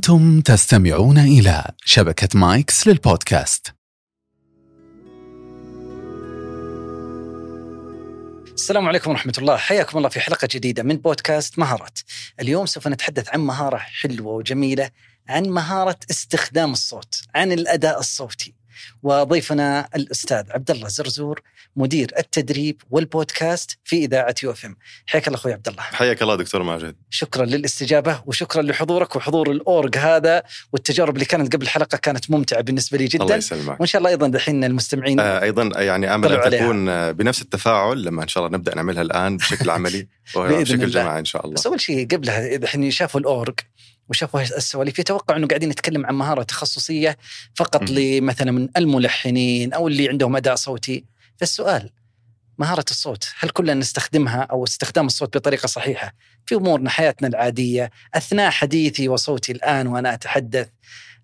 أنتم تستمعون إلى شبكة مايكس للبودكاست. السلام عليكم ورحمة الله. حياكم الله في حلقة جديدة من بودكاست مهارات. اليوم سوف نتحدث عن مهارة حلوة وجميلة عن مهارة استخدام الصوت عن الأداء الصوتي. وضيفنا الأستاذ عبد الله زرزور مدير التدريب والبودكاست في إذاعة UFM حياك الله أخوي عبد الله. حياك الله دكتور ماجد. شكرا للاستجابة وشكرا لحضورك وحضور الاورج هذا والتجارب اللي كانت قبل الحلقة كانت ممتعة بالنسبة لي جدا. الله يسلمك. وإن شاء الله أيضا دحين المستمعين آه أيضا يعني آمل أن عليها. تكون آه، بنفس التفاعل لما إن شاء الله نبدأ نعملها الآن بشكل عملي وبشكل. جماعي إن شاء الله. بس أول شيء قبلها الحين شافوا الاورج وشافوا السواليف. يتوقع إنه قاعدين نتكلم عن مهارة تخصصية فقط. لمثلا من الملحنين أو اللي عندهم أداء صوتي. فالسؤال مهارة الصوت هل كلنا نستخدمها أو استخدام الصوت بطريقة صحيحة؟ في أمورنا حياتنا العادية أثناء حديثي وصوتي الآن وأنا أتحدث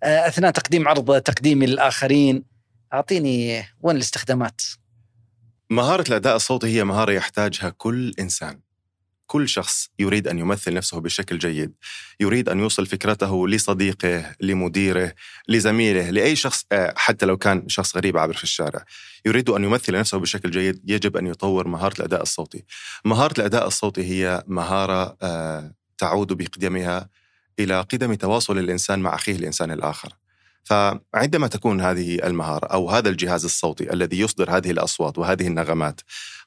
آه، أثناء تقديم عرض تقديمي للاخرين أعطيني وين الاستخدامات؟ مهارة الأداء الصوتي هي مهارة يحتاجها كل إنسان. كل شخص يريد أن يمثل نفسه بشكل جيد، يريد أن يوصل فكرته لصديقه، لمديره، لزميله، لأي شخص آه، حتى لو كان شخص غريب عابر في الشارع، يريد أن يمثل نفسه بشكل جيد، يجب أن يطور مهارة الأداء الصوتي. مهارة الأداء الصوتي هي مهارة آه، تعود بقدمها إلى قدم تواصل الإنسان مع أخيه الإنسان الآخر. فعندما تكون هذه المهارة أو هذا الجهاز الصوتي الذي يصدر هذه الأصوات وهذه النغمات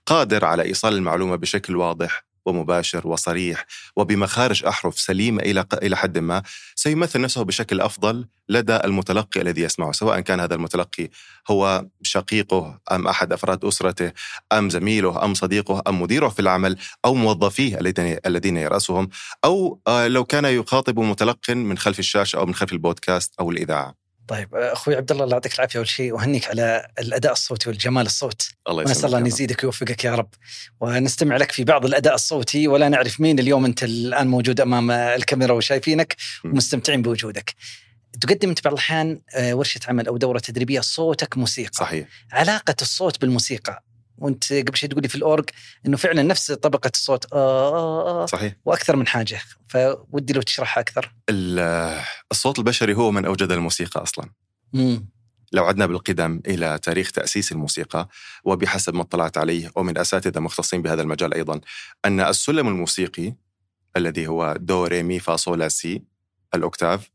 قادر على إيصال المعلومة بشكل واضح ومباشر وصريح وبمخارج أحرف سليمة إلى إلى حد ما سيمثل نفسه بشكل أفضل لدى المتلقي الذي يسمعه سواء كان هذا المتلقي هو شقيقه أم أحد أفراد أسرته أم زميله أم صديقه أم مديره في العمل أو موظفيه الذين يرأسهم أو آه، لو كان يخاطب متلق من خلف الشاشة أو من خلف البودكاست أو الإذاعة. طيب أخوي عبد الله الله يعطيك العافية أول شيء وأهنيك على الأداء الصوتي والجمال الصوت. الله ونسأل الله أن. يزيدك ويوفقك يا رب. ونستمع لك في بعض الأداء الصوتي ولا نعرف مين اليوم أنت الآن موجود أمام الكاميرا وشايفينك. ومستمتعين بوجودك. تقدم انت بعض الأحيان آه، ورشة عمل أو دورة تدريبية صوتك موسيقى. صحيح. علاقة الصوت بالموسيقى وانت قبل شوي تقولي في الأورج إنه فعلا نفس طبقة الصوت. آه آه آه. صحيح. وأكثر من حاجة. فودي لو تشرحها أكثر. ال- الصوت البشري هو من أوجد الموسيقى أصلا. مم. لو عدنا بالقدم إلى تاريخ تأسيس الموسيقى وبحسب ما اطلعت عليه ومن أساتذة مختصين بهذا المجال أيضا أن السلم الموسيقي الذي هو دو ري مي فا صول لا سي الأوكتاف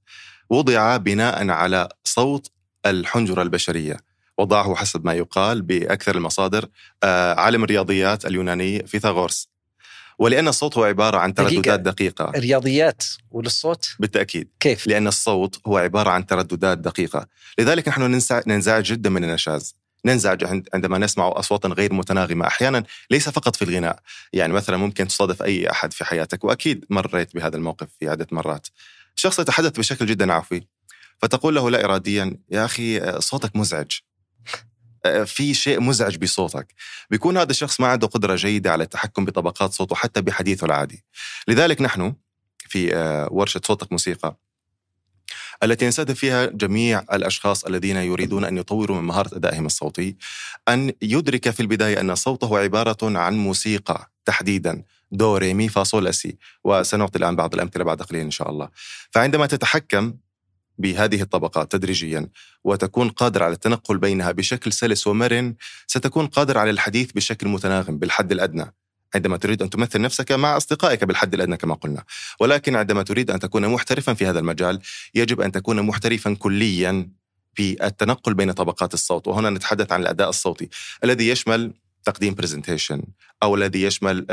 وضع بناء على صوت الحنجرة البشرية. وضعه حسب ما يقال بأكثر المصادر آه، عالم الرياضيات اليوناني فيثاغورس. ولأن الصوت هو عبارة عن دقيقة. ترددات دقيقة الرياضيات وللصوت؟ بالتأكيد. كيف؟ لأن الصوت هو عبارة عن ترددات دقيقة. لذلك نحن ننزعج جدا من النشاز. ننزعج عند- عندما نسمع أصواتا غير متناغمة. أحيانا ليس فقط في الغناء. يعني مثلا ممكن تصادف أي أحد في حياتك وأكيد مريت بهذا الموقف في عدة مرات. شخص يتحدث بشكل جدا عفوي فتقول له لا إراديا يا أخي آه، صوتك مزعج. في شيء مزعج بصوتك. بيكون هذا الشخص ما عنده قدرة جيدة على التحكم بطبقات صوته حتى بحديثه العادي. لذلك نحن في آه، ورشة صوتك موسيقى التي نستهدف فيها جميع الأشخاص الذين يريدون أن يطوروا من مهارة أدائهم الصوتي أن يدرك في البداية أن صوته عبارة عن موسيقى تحديدا دو ري مي فا لا سي وسنعطي الآن بعض الأمثلة بعد قليل إن شاء الله. فعندما تتحكم بهذه الطبقات تدريجيا وتكون قادر على التنقل بينها بشكل سلس ومرن ستكون قادر على الحديث بشكل متناغم بالحد الأدنى. عندما تريد أن تمثل نفسك مع أصدقائك بالحد الأدنى كما قلنا. ولكن عندما تريد أن تكون محترفا في هذا المجال يجب أن تكون محترفا كليا في التنقل بين طبقات الصوت. وهنا نتحدث عن الأداء الصوتي الذي يشمل تقديم برزنتيشن أو الذي يشمل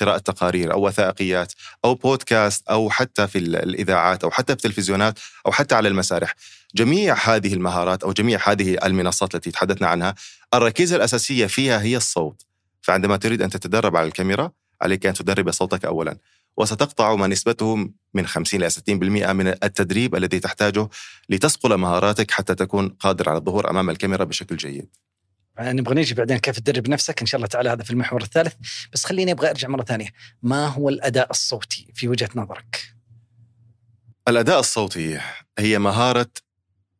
قراءة تقارير أو وثائقيات أو بودكاست أو حتى في ال- الإذاعات أو حتى في التلفزيونات أو حتى على المسارح. جميع هذه المهارات أو جميع هذه المنصات التي تحدثنا عنها الركيزة الأساسية فيها هي الصوت. فعندما تريد أن تتدرب على الكاميرا عليك أن تدرب صوتك اولا. وستقطع ما نسبته من 50 إلى 60% من التدريب الذي تحتاجه لتصقل مهاراتك حتى تكون قادر على الظهور أمام الكاميرا بشكل جيد. نبغى نيجي بعدين كيف تدرب نفسك إن شاء الله تعالى هذا في المحور الثالث بس خليني أبغى أرجع مرة ثانية ما هو الأداء الصوتي في وجهة نظرك الأداء الصوتي هي مهارة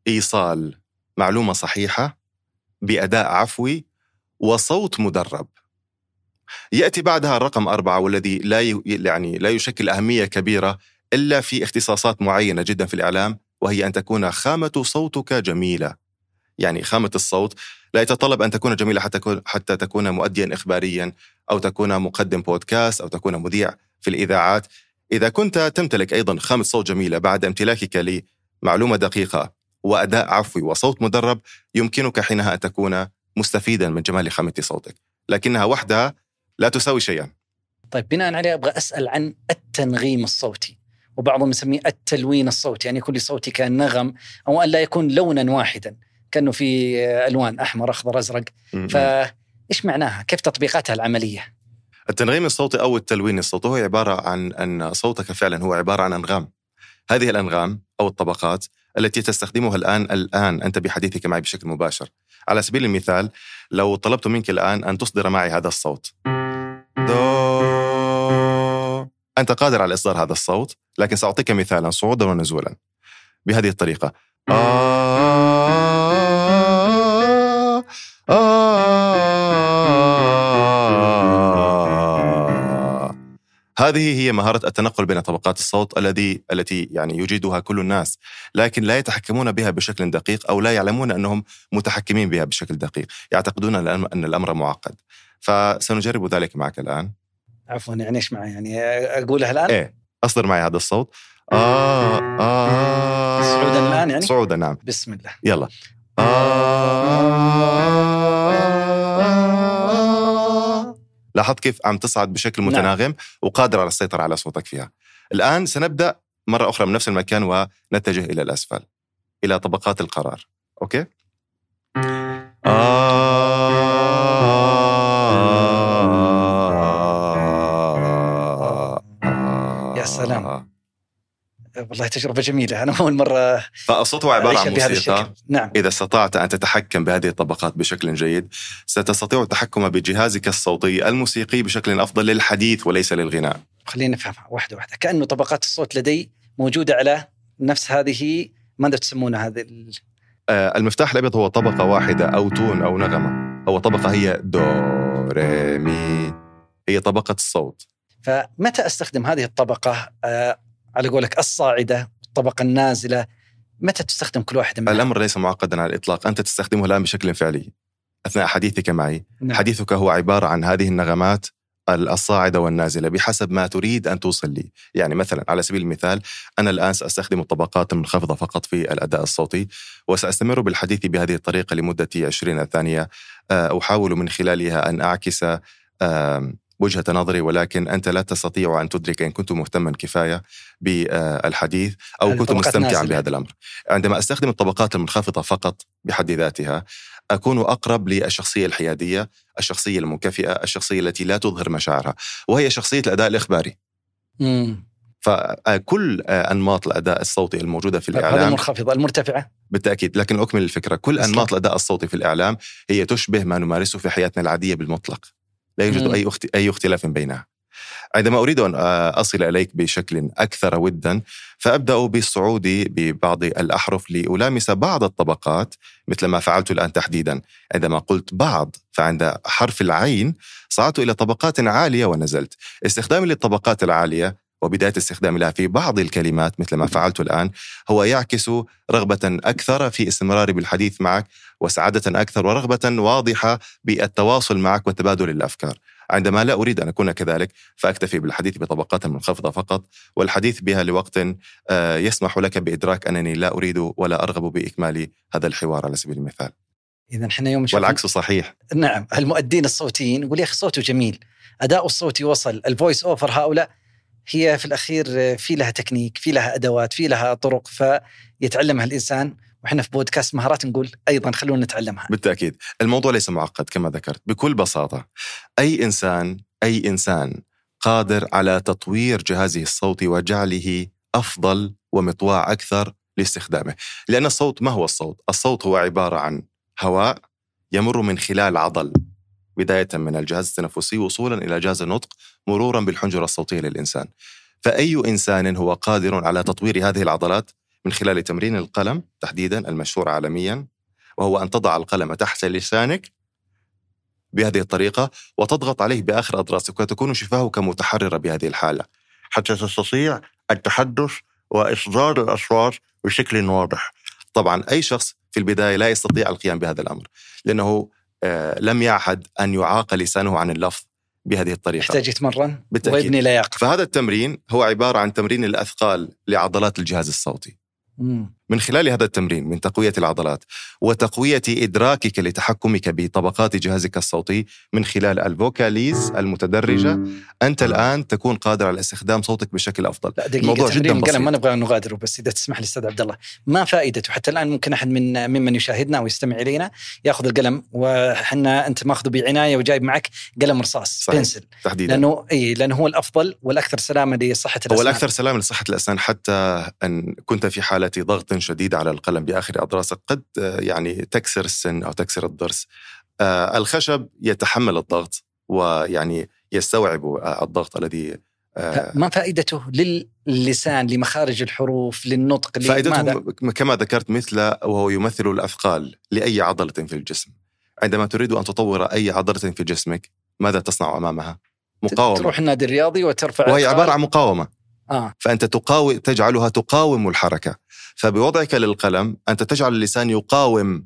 إيصال معلومة صحيحة بأداء عفوي وصوت مدرب يأتي بعدها الرقم أربعة والذي لا. يعني لا يشكل أهمية كبيرة إلا في اختصاصات معينة جدا في الإعلام وهي أن تكون خامة صوتك جميلة. يعني خامة الصوت لا يتطلب أن تكون جميلة حتى تكون حتى تكون مؤديا اخباريا أو تكون مقدم بودكاست أو تكون مذيع في الإذاعات. إذا كنت تمتلك أيضا خامة صوت جميلة بعد امتلاكك لمعلومة دقيقة وأداء عفوي وصوت مدرب يمكنك حينها أن تكون مستفيدا من جمال خامة صوتك، لكنها وحدها لا تساوي شيئا. طيب بناء عليه أبغى أسأل عن التنغيم الصوتي وبعضهم يسميه التلوين الصوتي يعني يكون لصوتي كنغم أو أن لا يكون لونا واحدا كأنه في ألوان أحمر أخضر أزرق فإيش معناها؟ كيف تطبيقاتها العملية؟ التنغيم الصوتي أو التلوين الصوتي هو عبارة عن أن صوتك فعلا هو عبارة عن أنغام. هذه الأنغام أو الطبقات التي تستخدمها الآن الآن أنت بحديثك معي بشكل مباشر. على سبيل المثال لو طلبت منك الآن أن تصدر معي هذا الصوت. دو أنت قادر على إصدار هذا الصوت لكن سأعطيك مثالا صعودا ونزولا بهذه الطريقة. آه آه هذه هي مهارة التنقل بين طبقات الصوت الذي التي يعني يجيدها كل الناس، لكن لا يتحكمون بها بشكل دقيق أو لا يعلمون أنهم متحكمين بها بشكل دقيق، يعتقدون أن الامر معقد. فسنجرب ذلك معك الآن. عفوا يعني إيش معي يعني أقولها الآن؟ إيه أصدر معي هذا الصوت. آه آه صعودا الآن يعني؟ صعودا نعم. بسم الله. يلا. آه لاحظت كيف عم تصعد بشكل متناغم وقادر على السيطرة على صوتك فيها. الآن سنبدأ مرة أخرى من نفس المكان ونتجه إلى الأسفل إلى طبقات القرار. أوكي؟ يا سلام. والله تجربة جميلة. أنا أول مرة فالصوت هو عبارة عن موسيقى. نعم. إذا استطعت أن تتحكم بهذه الطبقات بشكل جيد ستستطيع التحكم بجهازك الصوتي الموسيقي بشكل أفضل للحديث وليس للغناء. خلينا نفهمها واحدة واحدة. كأنه طبقات الصوت لدي موجودة على نفس هذه ماذا تسمونها هذه ال- آه، المفتاح الأبيض هو طبقة واحدة أو tone أو نغمة. هو طبقة هي دو ري مي. هي طبقة الصوت. فمتى أستخدم هذه الطبقة؟ آه على قولك الصاعدة الطبقة النازلة متى تستخدم كل واحدة منها؟ الأمر ليس معقدا على الإطلاق أنت تستخدمه الآن بشكل فعلي أثناء حديثك معي نعم. حديثك هو عبارة عن هذه النغمات الصاعدة والنازلة بحسب ما تريد أن توصل لي يعني مثلا على سبيل المثال أنا الآن سأستخدم الطبقات المنخفضة فقط في الأداء الصوتي وسأستمر بالحديث بهذه الطريقة لمدة 20 ثانية آه، أحاول من خلالها أن أعكس آم، وجهة نظري ولكن أنت لا تستطيع أن تدرك إن كنت مهتما كفاية بالحديث أو هذه كنت مستمتعا نازلة. بهذا الأمر عندما أستخدم الطبقات المنخفضة فقط بحد ذاتها أكون أقرب للشخصية الحيادية الشخصية المنكفئة الشخصية التي لا تظهر مشاعرها وهي شخصية الأداء الإخباري مم. فكل أنماط الأداء الصوتي الموجودة في هذه الإعلام المنخفضة المرتفعة بالتأكيد لكن أكمل الفكرة كل أسلم. أنماط الأداء الصوتي في الإعلام هي تشبه ما نمارسه في حياتنا العادية بالمطلق لا يوجد مم. أي أي اختلاف بينها. عندما أريد أن أصل إليك بشكل أكثر ودا فأبدأ بالصعود ببعض الأحرف لألامس بعض الطبقات مثل ما فعلت الآن تحديدا. عندما قلت بعض فعند حرف العين صعدت إلى طبقات عالية ونزلت. استخدامي للطبقات العالية وبداية استخدامي لها في بعض الكلمات مثل ما فعلت الآن هو يعكس رغبة أكثر في استمراري بالحديث معك وسعادة أكثر ورغبة واضحة بالتواصل معك وتبادل الأفكار. عندما لا أريد أن أكون كذلك فأكتفي بالحديث بطبقات منخفضة فقط والحديث بها لوقت آه، يسمح لك بإدراك أنني لا أريد ولا أرغب بإكمال هذا الحوار على سبيل المثال. إذا إحنا يوم والعكس صحيح. نعم المؤدين الصوتيين يقول يا أخي صوته جميل. اداؤه الصوتي وصل ال voice over هؤلاء هي في الأخير في لها تكنيك في لها أدوات في لها طرق فيتعلمها الإنسان. وإحنا في بودكاست مهارات نقول أيضا خلونا نتعلمها. بالتأكيد. الموضوع ليس معقد كما ذكرت. بكل بساطة أي إنسان أي إنسان قادر على تطوير جهازه الصوتي وجعله أفضل ومطواع أكثر لاستخدامه. لأن الصوت ما هو الصوت؟ الصوت هو عبارة عن هواء يمر من خلال عضل. بداية من الجهاز التنفسي وصولا إلى جهاز النطق مرورا بالحنجرة الصوتية للإنسان فأي إنسان هو قادر على تطوير هذه العضلات من خلال تمرين القلم تحديدا المشهور عالميا وهو أن تضع القلم تحت لسانك بهذه الطريقة وتضغط عليه بآخر أضراسك وتكون شفاهك متحررة بهذه الحالة حتى تستطيع التحدث وإصدار الأصوات بشكل واضح. طبعا أي شخص في البداية لا يستطيع القيام بهذا الأمر لأنه آه، لم يعهد أن يعاق لسانه عن اللفظ بهذه الطريقة. يحتاج يتمرن بالتأكيد. ويبني لياقة فهذا التمرين هو عبارة عن تمرين الأثقال لعضلات الجهاز الصوتي. مم. من خلال هذا التمرين من تقوية العضلات وتقوية إدراكك لتحكمك بطبقات جهازك الصوتي من خلال الفوكاليز المتدرجة أنت الآن تكون قادر على استخدام صوتك بشكل أفضل. لا دقيقة الموضوع جدا بسيط. ما نبغى نغادره بس إذا تسمح لي أستاذ عبد الله. ما فائدته؟ حتى الآن ممكن أحد من ممن يشاهدنا ويستمع إلينا يأخذ القلم وحنا أنت ماخذه بعناية وجايب معك قلم رصاص صحيح. بنسل. تحديدا. لأنه إي لأنه هو الأفضل والأكثر سلامة لصحة الأسنان. هو الأكثر سلامة لصحة الأسنان حتى أن كنت في حالة ضغط شديد على القلم بآخر أضراسك قد آه، يعني تكسر السن أو تكسر الضرس آه، الخشب يتحمل الضغط ويعني يستوعب آه، الضغط الذي ما فائدته للسان لمخارج الحروف للنطق؟ فائدته م- كما ذكرت مثل وهو يمثل الأثقال لأي عضلة في الجسم عندما تريد أن تطور أي عضلة في جسمك ماذا تصنع أمامها؟ مقاومة تروح النادي الرياضي وترفع وهي. عبارة عن مقاومة آه فأنت تقاوم تجعلها تقاوم الحركة فبوضعك للقلم أنت تجعل اللسان يقاوم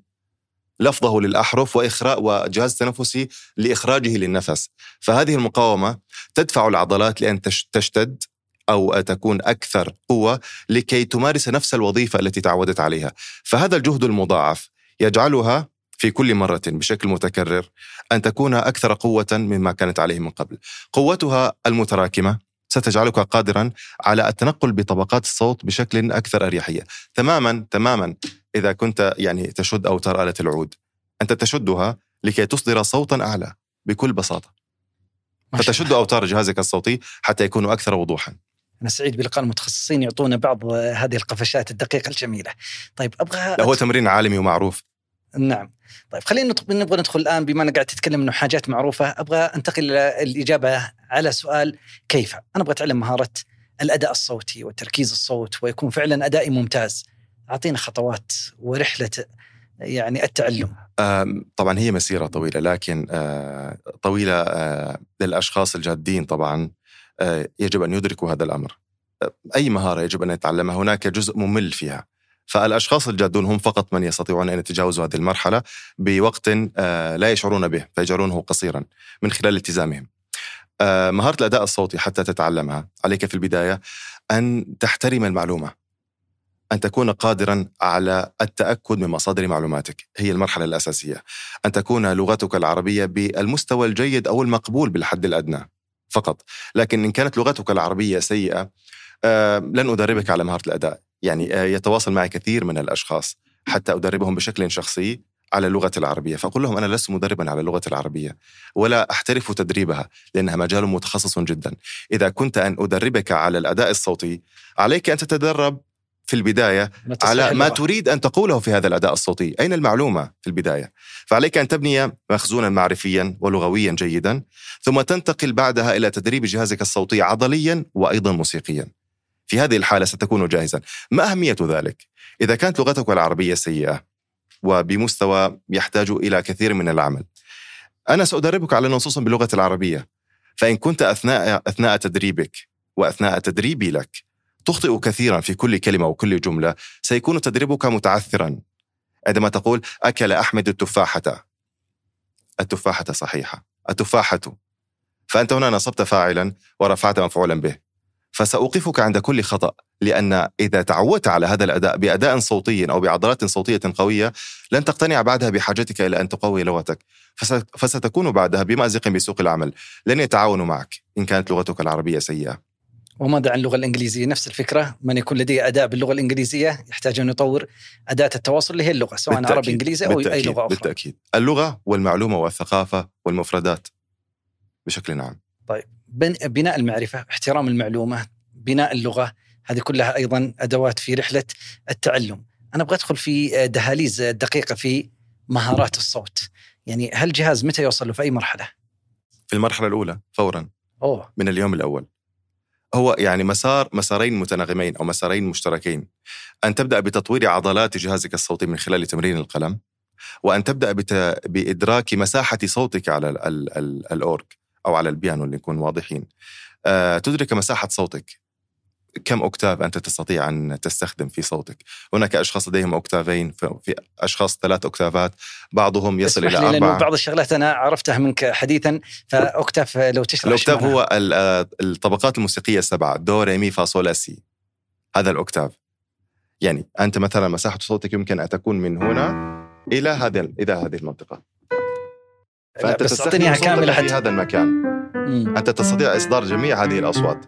لفظه للأحرف وإخراء وجهاز التنفسي لإخراجه للنفس. فهذه المقاومة تدفع العضلات لأن تش- تشتد أو تكون أكثر قوة لكي تمارس نفس الوظيفة التي تعودت عليها. فهذا الجهد المضاعف يجعلها في كل مرة بشكل متكرر أن تكون أكثر قوة مما كانت عليه من قبل. قوتها المتراكمة ستجعلك قادرا على التنقل بطبقات الصوت بشكل أكثر أريحية، تماما تماما إذا كنت يعني تشد اوتار اله العود، أنت تشدها لكي تصدر صوتا أعلى بكل شاء فتشد. أوتار جهازك الصوتي حتى يكونوا أكثر وضوحا. أنا سعيد بلقاء المتخصصين يعطونا بعض هذه القفشات الدقيقة الجميلة طيب أبغى لا هو تمرين عالمي ومعروف. نعم طيب خلينا نبغى ندخل الآن بما انك قاعد تتكلم إنه حاجات معروفة أبغى أنتقل إلى الإجابة على سؤال كيف؟ أنا أبغى أتعلم مهارة الأداء الصوتي وتركيز الصوت ويكون فعلا أدائي ممتاز. اعطينا خطوات ورحلة يعني التعلم. طبعا هي مسيرة طويلة لكن آه، طويلة آه، للأشخاص الجادين طبعا آه، يجب أن يدركوا هذا الأمر. أي مهارة يجب أن يتعلمها هناك جزء ممل فيها. فالأشخاص الجادون هم فقط من يستطيعون أن يتجاوزوا هذه المرحلة بوقت آه، لا يشعرون به فيجعلونه قصيرا من خلال التزامهم. آه، مهارة الأداء الصوتي حتى تتعلمها. عليك في البداية أن تحترم المعلومة. أن تكون قادرا على التأكد من مصادر معلوماتك. هي المرحلة الأساسية. أن تكون لغتك العربية بالمستوى الجيد أو المقبول بالحد الأدنى فقط. لكن إن كانت لغتك العربية سيئة آه، لن أدربك على مهارة الأداء. يعني آه، يتواصل معي كثير من الأشخاص حتى أدربهم بشكل شخصي على اللغة العربية. فأقول لهم أنا لست مدربا على اللغة العربية ولا أحترف تدريبها لأنها مجال متخصص جدا. إذا كنت أن أدربك على الأداء الصوتي عليك أن تتدرب في البداية على ما اللغة. تريد أن تقوله في هذا الأداء الصوتي. أين المعلومة في البداية؟ فعليك أن تبني مخزونا معرفيا ولغويا جيدا ثم تنتقل بعدها إلى تدريب جهازك الصوتي عضليا وأيضا موسيقيا. في هذه الحالة ستكون جاهزا. ما أهمية ذلك؟ إذا كانت لغتك العربية سيئة وبمستوى يحتاج إلى كثير من العمل أنا سأدربك على نصوص باللغة العربية. فإن كنت أثناء أثناء تدريبك وأثناء تدريبي لك تخطئ كثيرا في كل كلمة وكل جملة سيكون تدريبك متعثرا. عندما تقول أكل أحمد التفاحة. التفاحة صحيحة. التفاحة. فأنت هنا نصبت فاعلا ورفعت مفعولا به. فسأوقفك عند كل خطأ لأن إذا تعودت على هذا الأداء بأداء صوتي أو بعضلات صوتية قوية لن تقتنع بعدها بحاجتك إلى أن تقوي لغتك. فس- فستكون بعدها بمأزق بسوق العمل. لن يتعاونوا معك. إن كانت لغتك العربية سيئة. وماذا عن اللغة الإنجليزية؟ نفس الفكرة. من يكون لديه أداء باللغة الإنجليزية يحتاج أن يطور أداة التواصل اللي هي اللغة سواء بالتأكيد. عربي إنجليزي أو أي. لغة أخرى. بالتأكيد. اللغة والمعلومة والثقافة والمفردات. بشكل عام. بن- بناء المعرفة، احترام المعلومة، بناء اللغة، هذه كلها أيضا أدوات في رحلة التعلم. أنا أبغى أدخل في دهاليز دقيقة في مهارات الصوت. يعني هل الجهاز متى يوصل له في أي مرحلة؟ في المرحلة الأولى فورا أوه من اليوم الأول هو يعني مسار مسارين متناغمين أو مسارين مشتركين أن تبدأ بتطوير عضلات جهازك الصوتي من خلال تمرين القلم وأن تبدأ بت... بإدراك مساحة صوتك على ال... ال... ال... أو على البيانو اللي نكون واضحين. أه... تدرك مساحة صوتك. كم أكتاف أنت تستطيع أن تستخدم في صوتك؟ هناك أشخاص لديهم أكتافين في أشخاص ثلاث أكتافات بعضهم يصل إلى أربعة. بعض الشغلات أنا عرفتها منك حديثا ف octave لو تشرح ال octave هو الطبقات الموسيقية السبعة دو ري مي فا صول سي هذا ال octave يعني أنت مثلا مساحة صوتك يمكن أن تكون من هنا إلى هذه إلى هذه المنطقة فأنت تستخدم كاملة في هذا المكان. مم. أنت تستطيع إصدار جميع هذه الأصوات.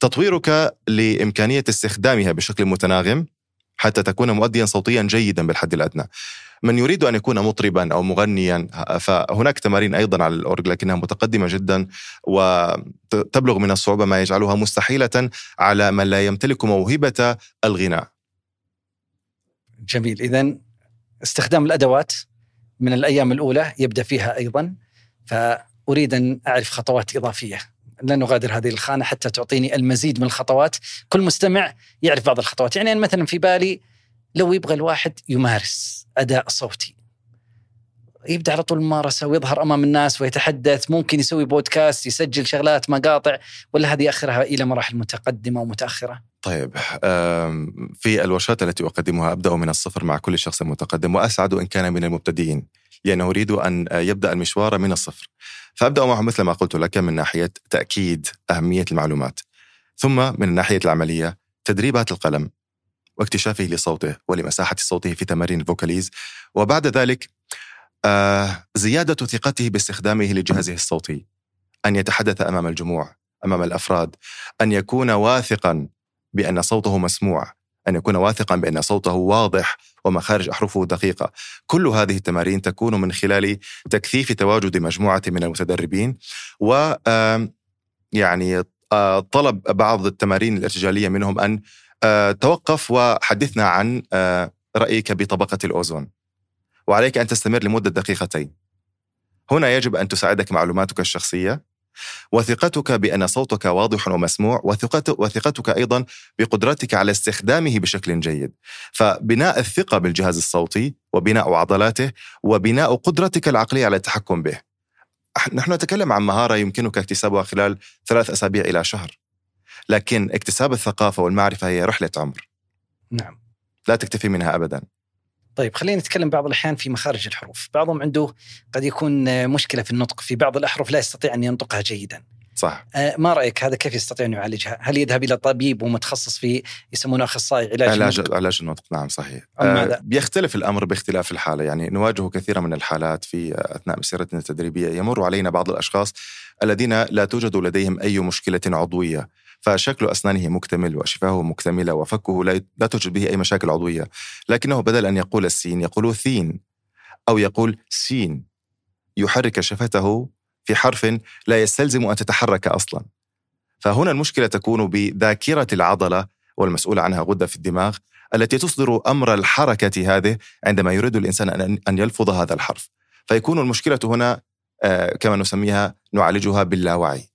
تطويرك لإمكانية استخدامها بشكل متناغم حتى تكون مؤديا صوتيا جيدا بالحد الأدنى. من يريد أن يكون مطربا أو مغنيا فهناك تمارين أيضا على الأورج لكنها متقدمة جدا وتبلغ من الصعوبة ما يجعلها مستحيلة على من لا يمتلك موهبة الغناء. جميل. إذا استخدام الأدوات من الأيام الأولى يبدأ فيها أيضا فأريد أن أعرف خطوات إضافية. لن نغادر هذه الخانة حتى تعطيني المزيد من الخطوات. كل مستمع يعرف بعض الخطوات. يعني أنا مثلا في بالي لو يبغى الواحد يمارس أداء صوتي. يبدأ على طول ممارسه ويظهر أمام الناس ويتحدث ممكن يسوي بودكاست يسجل شغلات مقاطع ولا هذه آخرها إلى مراحل متقدمة ومتأخرة؟ طيب في الورشات التي أقدمها أبدأ من الصفر مع كل شخص متقدم وأسعد إن كان من المبتدئين لأنه أريد أن يبدأ المشوار من الصفر. فأبدأ معه مثل ما قلت لك من ناحية تأكيد أهمية المعلومات. ثم من الناحيه العملية تدريبات القلم واكتشافه لصوته ولمساحة صوته في تمارين الفوكاليز وبعد ذلك آه زيادة ثقته باستخدامه لجهازه الصوتي أن يتحدث أمام الجموع أمام الأفراد أن يكون واثقا بأن صوته مسموع أن يكون واثقا بأن صوته واضح ومخارج أحرفه دقيقة. كل هذه التمارين تكون من خلال تكثيف تواجد مجموعة من المتدربين و يعني طلب بعض التمارين الارتجالية منهم آه، توقف وحدثنا عن رأيك بطبقة الأوزون. وعليك أن تستمر لمدة دقيقتين. هنا يجب أن تساعدك معلوماتك الشخصية. وثقتك بأن صوتك واضح ومسموع وثقتك أيضا بقدرتك على استخدامه بشكل جيد. فبناء الثقة بالجهاز الصوتي وبناء عضلاته وبناء قدرتك العقلية على التحكم به. نحن نتكلم عن مهارة يمكنك اكتسابها خلال ثلاث أسابيع إلى شهر. لكن اكتساب الثقافة والمعرفة هي رحلة عمر. نعم. لا تكتفي منها أبداً. طيب خلينا نتكلم بعض الأحيان في مخارج الحروف. بعضهم عنده قد يكون مشكلة في النطق. في بعض الأحرف لا يستطيع أن ينطقها جيدا. صح. آه ما رأيك هذا كيف يستطيع أن يعالجها؟ هل يذهب إلى طبيب ومتخصص في يسمونه أخصائي علاج علاج النطق؟ علاج النطق نعم صحيح. آه بيختلف الأمر باختلاف الحالة. يعني نواجه كثيرا من الحالات في أثناء مسيرتنا التدريبية. يمر علينا بعض الأشخاص الذين لا توجد لديهم أي مشكلة عضوية. فشكل أسنانه مكتمل وشفاهه مكتملة وفكه لا توجد به أي مشاكل عضوية. لكنه بدل أن يقول السين يقول ثين أو يقول سين. يحرك شفته في حرف لا يستلزم أن تتحرك أصلا. فهنا المشكلة تكون بذاكرة العضلة والمسؤول عنها غدة في الدماغ التي تصدر أمر الحركة هذه عندما يريد الإنسان أن يلفظ هذا الحرف. فيكون المشكلة هنا آه، كما نسميها نعالجها باللاوعي.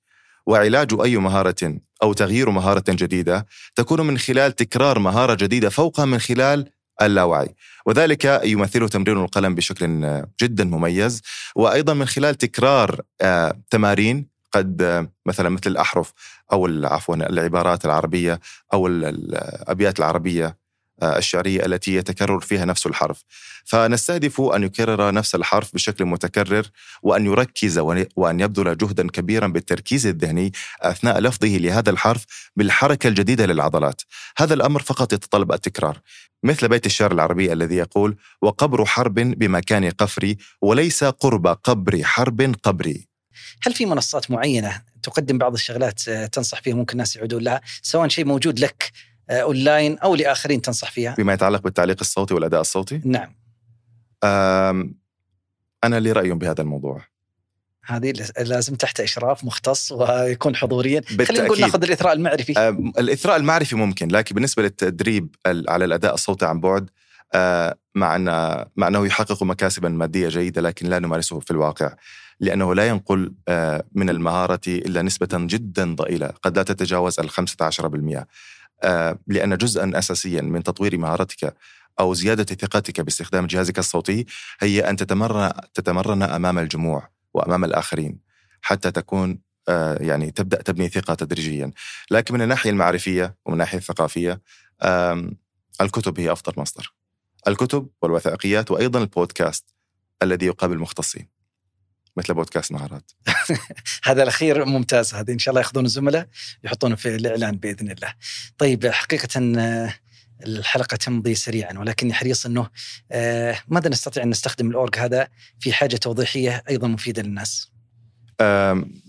وعلاج أي مهارة أو تغيير مهارة جديدة تكون من خلال تكرار مهارة جديدة فوقها من خلال اللاوعي. وذلك يمثله تمرين القلم بشكل جدا مميز وأيضا من خلال تكرار آه، تمارين قد آه، مثلا مثل الأحرف أو عفوا العبارات العربية أو الأبيات العربية. آه، الشعرية التي يتكرر فيها نفس الحرف. فنستهدف أن يكرر نفس الحرف بشكل متكرر وأن يركز وأن يبذل جهدا كبيرا بالتركيز الذهني أثناء لفظه لهذا الحرف بالحركة الجديدة للعضلات. هذا الأمر فقط يتطلب التكرار. مثل بيت الشعر العربي الذي يقول وقبر حرب بمكان قفري وليس قرب قبر حرب قبري. هل في منصات معينة تقدم بعض الشغلات آه، تنصح فيها ممكن الناس يعودون لها؟ سواء شيء موجود لك آه، أونلاين أو لآخرين تنصح فيها؟ بما يتعلق بالتعليق الصوتي والأداء الصوتي؟ نعم. أنا لي رأي بهذا الموضوع. هذه لازم تحت إشراف مختص ويكون حضوريا خلينا نقول ناخذ الإثراء المعرفي الإثراء المعرفي ممكن لكن بالنسبة للتدريب على الأداء الصوتي عن بعد آه، مع أن مع أنه يحقق مكاسبا مادية جيدة لكن لا نمارسه في الواقع لأنه لا ينقل آه، من المهارة إلا نسبة جدا ضئيلة قد لا تتجاوز ال 15% آه، لأن جزءا أساسيا من تطوير مهارتك أو زيادة ثقتك باستخدام جهازك الصوتي هي أن تتمرن تتمرن أمام الجموع وأمام الآخرين حتى تكون آه، يعني تبدأ تبني ثقة تدريجيا. لكن من الناحية المعرفية ومن الناحية الثقافية آم، الكتب هي أفضل مصدر. الكتب والوثائقيات وأيضا البودكاست الذي يقابل المختصين مثل بودكاست مهارات هذا الأخير ممتاز هذا إن شاء الله يأخذون الزملاء يحطونه في الإعلان بإذن الله. طيب حقيقة آه، الحلقة تمضي سريعا ولكني حريص إنه آه، ماذا نستطيع أن نستخدم الأورج هذا في حاجة توضيحية أيضا مفيدة للناس.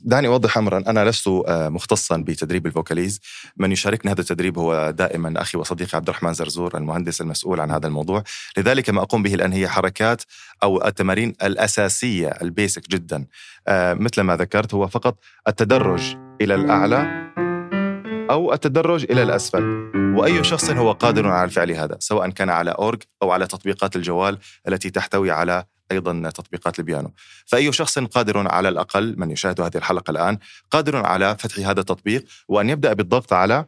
دعني أوضح أمرا. أنا لست آه، مختصا بتدريب الفوكاليز. من يشاركني هذا التدريب هو دائما أخي وصديقي عبد الرحمن زرزور المهندس المسؤول عن هذا الموضوع. لذلك ما أقوم به الآن هي حركات أو التمارين الأساسية ال basic جدا. آه، مثل ما ذكرت هو فقط التدرج إلى الأعلى أو التدرج إلى الأسفل. وأي شخص هو قادر على فعل هذا سواء كان على أورج أو على تطبيقات الجوال التي تحتوي على أيضا تطبيقات البيانو. فأي شخص قادر على الأقل من يشاهد هذه الحلقة الآن قادر على فتح هذا التطبيق وأن يبدأ بالضغط على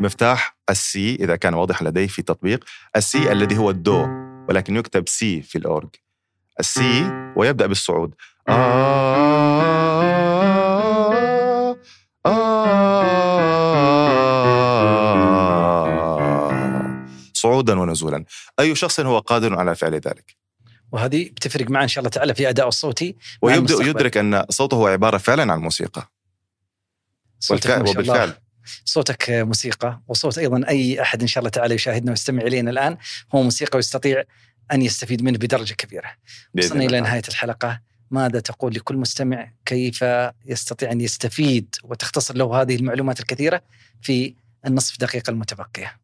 مفتاح ال C إذا كان واضحا لديه في التطبيق ال C الذي هو الدو ولكن يكتب C في الأورج. ال C ويبدأ بالصعود. آه آه صعودا ونزولا. أي شخص هو قادر على فعل ذلك؟ وهذه بتفرق معه إن شاء الله تعالى في ادائه الصوتي ويبدأ. يدرك أن صوته هو عبارة فعلا عن موسيقى صوتك والفعل. وبالفعل صوتك موسيقى وصوت أيضا أي أحد إن شاء الله تعالى يشاهدنا ويستمع إلينا الآن هو موسيقى ويستطيع أن يستفيد منه بدرجة كبيرة. وصلنا إلى. نهاية الحلقة ماذا تقول لكل مستمع كيف يستطيع أن يستفيد وتختصر له هذه المعلومات الكثيرة في النصف دقيقة المتبقية.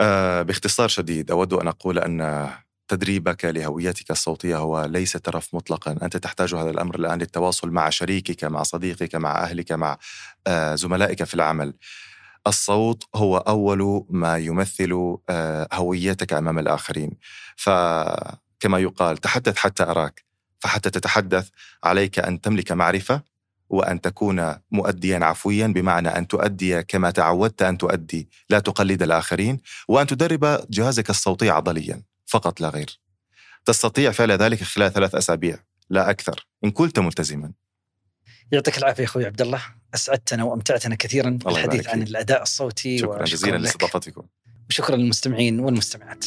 آه باختصار شديد أود أن أقول أن تدريبك لهويتك الصوتية هو ليس ترف مطلقا. أنت تحتاج هذا الأمر الآن للتواصل مع شريكك مع صديقك مع أهلك مع آه زملائك في العمل. الصوت هو أول ما يمثل آه هويتك أمام الآخرين. فكما يقال تحدث حتى أراك. فحتى تتحدث عليك أن تملك معرفة وأن تكون مؤديا عفويا بمعنى أن تؤدي كما تعودت أن تؤدي. لا تقلد الآخرين. وأن تدرب جهازك الصوتي عضليا. فقط لا غير. تستطيع فعل ذلك خلال ثلاث أسابيع لا أكثر إن كنت ملتزما. يعطيك العافية أخوي عبد الله أسعدتنا وأمتعتنا كثيرا بالحديث عن فيك. الأداء الصوتي شكرا جزيلا. لاستضافتكم وشكرا للمستمعين والمستمعات.